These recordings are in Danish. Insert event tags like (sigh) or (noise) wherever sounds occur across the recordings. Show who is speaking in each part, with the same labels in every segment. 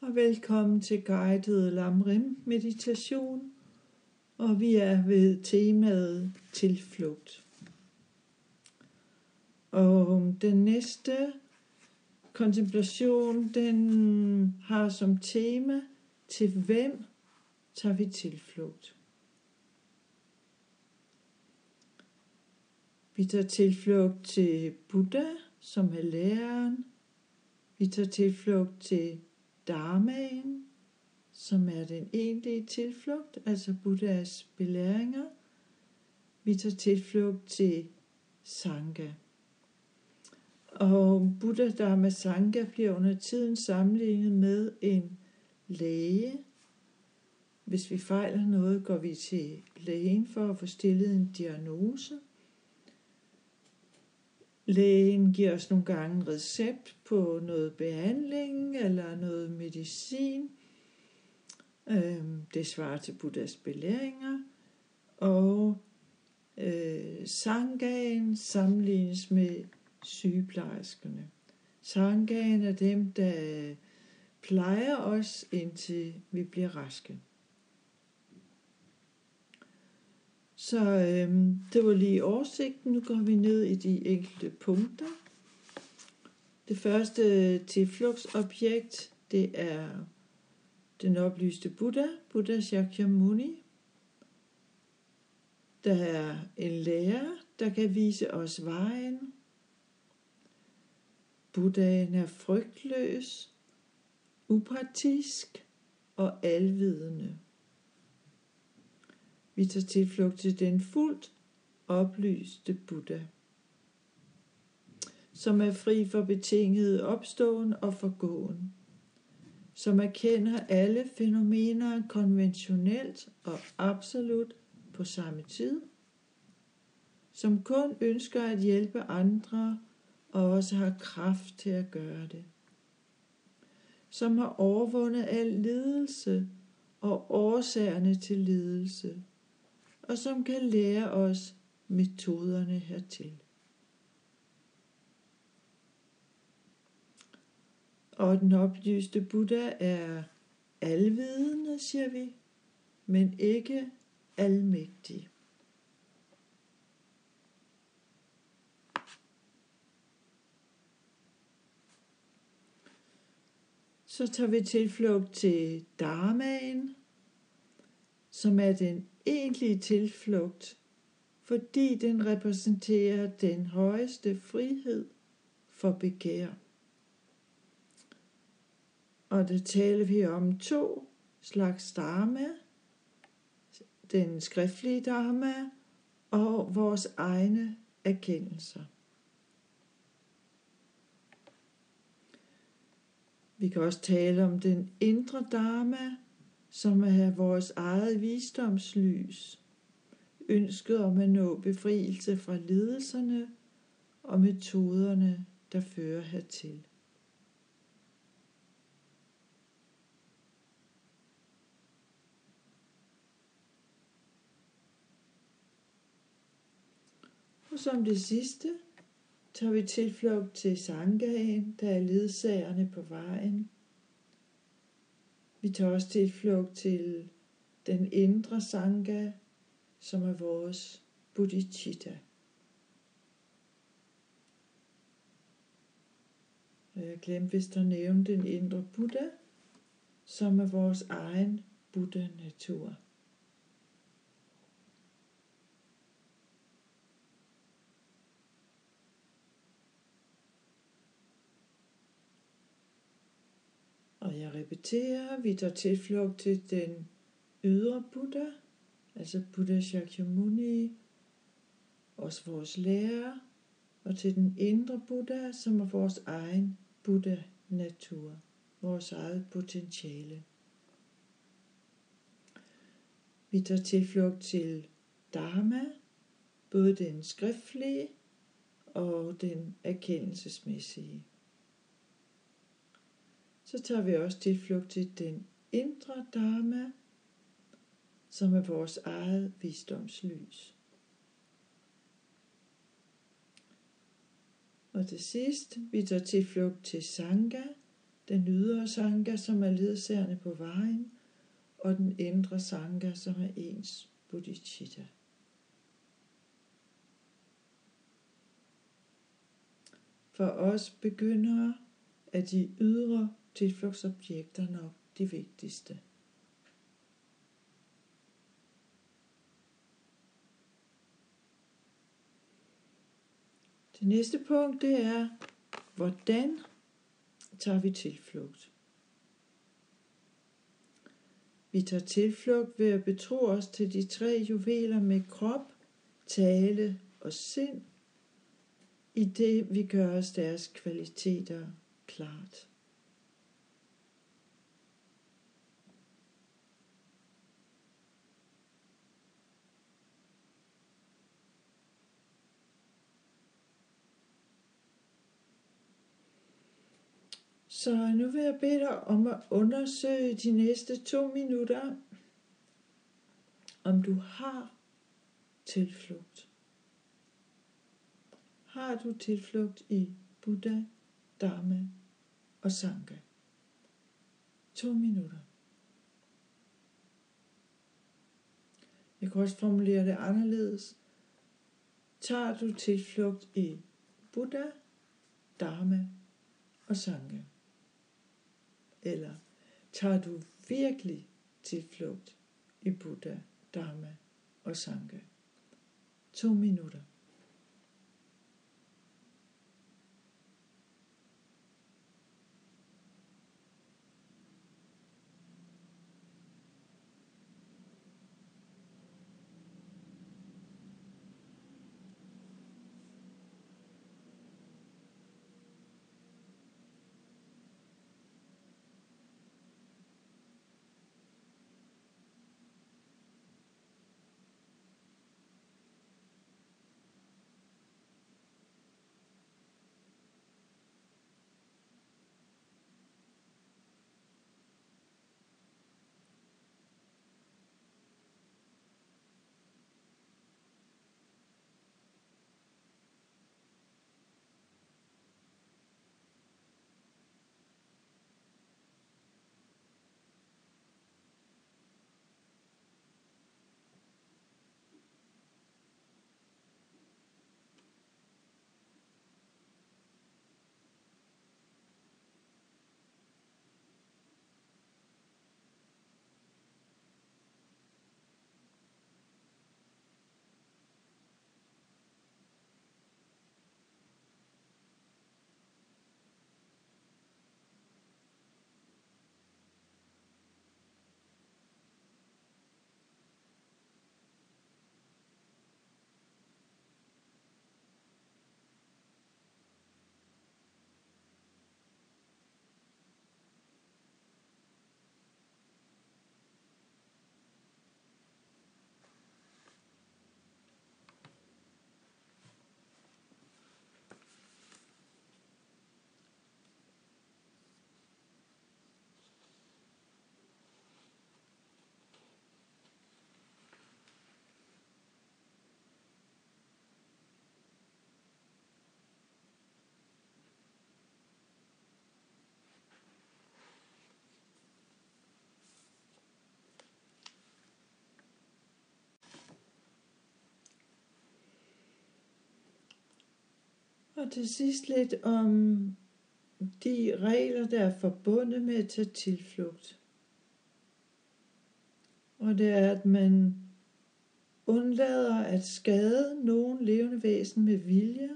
Speaker 1: og velkommen til guided Lamrim meditation. Og vi er ved temaet tilflugt. Og den næste kontemplation, den har som tema, til hvem tager vi tilflugt? Vi tager tilflugt til Buddha, som er læreren. Vi tager tilflugt til Dharmaen, som er den egentlige tilflugt, altså Buddhas belæringer. Vi tager tilflugt til Sangha. Og Buddha Dharma Sangha bliver under tiden sammenlignet med en læge. Hvis vi fejler noget, går vi til lægen for at få stillet en diagnose. Lægen giver os nogle gange en recept på noget behandling eller noget medicin. Øhm, det svarer til Buddhas belæringer. Og øh, sangaen sammenlignes med sygeplejerskerne. Sangaen er dem, der plejer os, indtil vi bliver raske. Så øhm, det var lige oversigten. Nu går vi ned i de enkelte punkter. Det første tilflugtsobjekt, det er den oplyste Buddha, Buddha Shakyamuni. Der er en lærer, der kan vise os vejen. Buddhaen er frygtløs, upartisk og alvidende. Vi tager tilflugt til den fuldt oplyste Buddha, som er fri for betinget opståen og forgåen, som erkender alle fænomener konventionelt og absolut på samme tid, som kun ønsker at hjælpe andre og også har kraft til at gøre det, som har overvundet al lidelse og årsagerne til lidelse, og som kan lære os metoderne hertil. Og den oplyste Buddha er alvidende, siger vi, men ikke almægtig. Så tager vi tilflugt til Dharmaen, som er den egentlige tilflugt, fordi den repræsenterer den højeste frihed for begær. Og der taler vi om to slags dharma, den skriftlige dharma og vores egne erkendelser. Vi kan også tale om den indre dharma, som er vores eget visdomslys, ønsket om at nå befrielse fra lidelserne og metoderne, der fører hertil. Som det sidste tager vi tilflugt til Sangaen, der er ledsagerne på vejen. Vi tager også tilflugt til den indre Sangha, som er vores bodhicitta. Jeg glemte vist at nævne den indre Buddha, som er vores egen Buddha-natur. Og jeg repeterer, vi tager tilflugt til den ydre Buddha, altså Buddha Shakyamuni, også vores lærer, og til den indre Buddha, som er vores egen Buddha-natur, vores eget potentiale. Vi tager tilflugt til Dharma, både den skriftlige og den erkendelsesmæssige så tager vi også tilflugt til den indre dharma, som er vores eget visdomslys. Og til sidst, vi tager tilflugt til Sangha, Den ydre Sangha, som er ledsagerne på vejen, og den indre Sangha, som er ens bodhicitta. For os begyndere er de ydre tilflugtsobjekter nok de vigtigste. Det næste punkt det er, hvordan tager vi tilflugt? Vi tager tilflugt ved at betro os til de tre juveler med krop, tale og sind, i det vi gør os deres kvaliteter klart. Så nu vil jeg bede dig om at undersøge de næste to minutter, om du har tilflugt. Har du tilflugt i Buddha, Dharma og Sangha? To minutter. Jeg kan også formulere det anderledes. Tager du tilflugt i Buddha, Dharma og Sangha? Eller tager du virkelig tilflugt i Buddha, Dharma og Sangha? To minutter. Og til sidst lidt om de regler, der er forbundet med at tage tilflugt. Og det er, at man undlader at skade nogen levende væsen med vilje.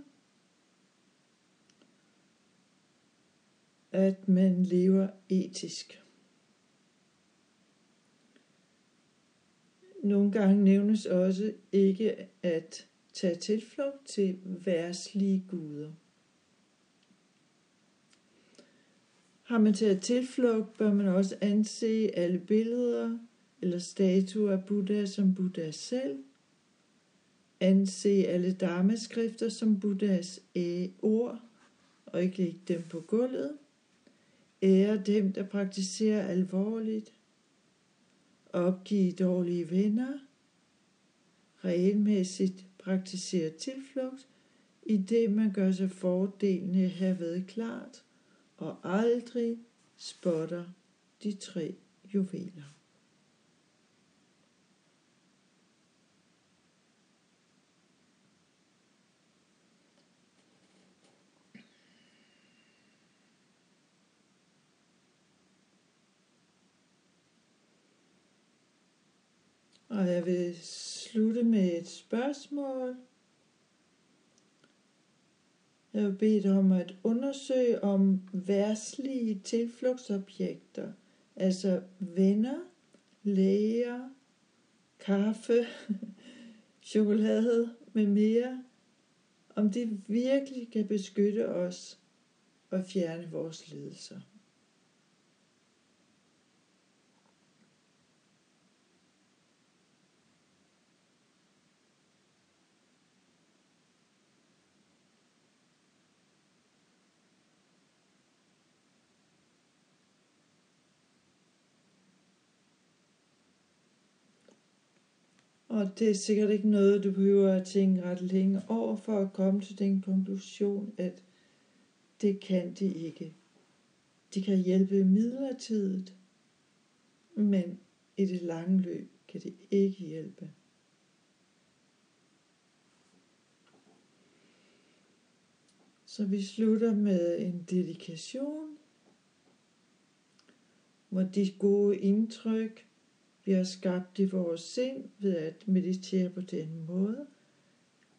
Speaker 1: At man lever etisk. Nogle gange nævnes også ikke at tage tilflugt til værslige guder. Har man taget tilflugt, bør man også anse alle billeder eller statuer af Buddha som Buddha selv, anse alle dharmaskrifter som Buddhas ord, og ikke lægge dem på gulvet, ære dem, der praktiserer alvorligt, opgive dårlige venner, regelmæssigt praktisere tilflugt, i det man gør sig fordelene herved klart, og aldrig spotter de tre juveler. Og jeg vil slutte med et spørgsmål. Jeg vil bede dig om at undersøge om værslige tilflugtsobjekter, altså venner, læger, kaffe, (laughs) chokolade med mere, om det virkelig kan beskytte os og fjerne vores lidelser. Og det er sikkert ikke noget, du behøver at tænke ret længe over for at komme til den konklusion, at det kan de ikke. De kan hjælpe midlertidigt, men i det lange løb kan det ikke hjælpe. Så vi slutter med en dedikation, hvor de gode indtryk vi har skabt i vores sind ved at meditere på den måde,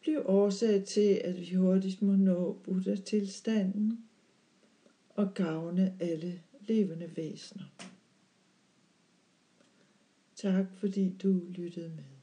Speaker 1: bliver årsag til, at vi hurtigt må nå Buddha-tilstanden og gavne alle levende væsener. Tak fordi du lyttede med.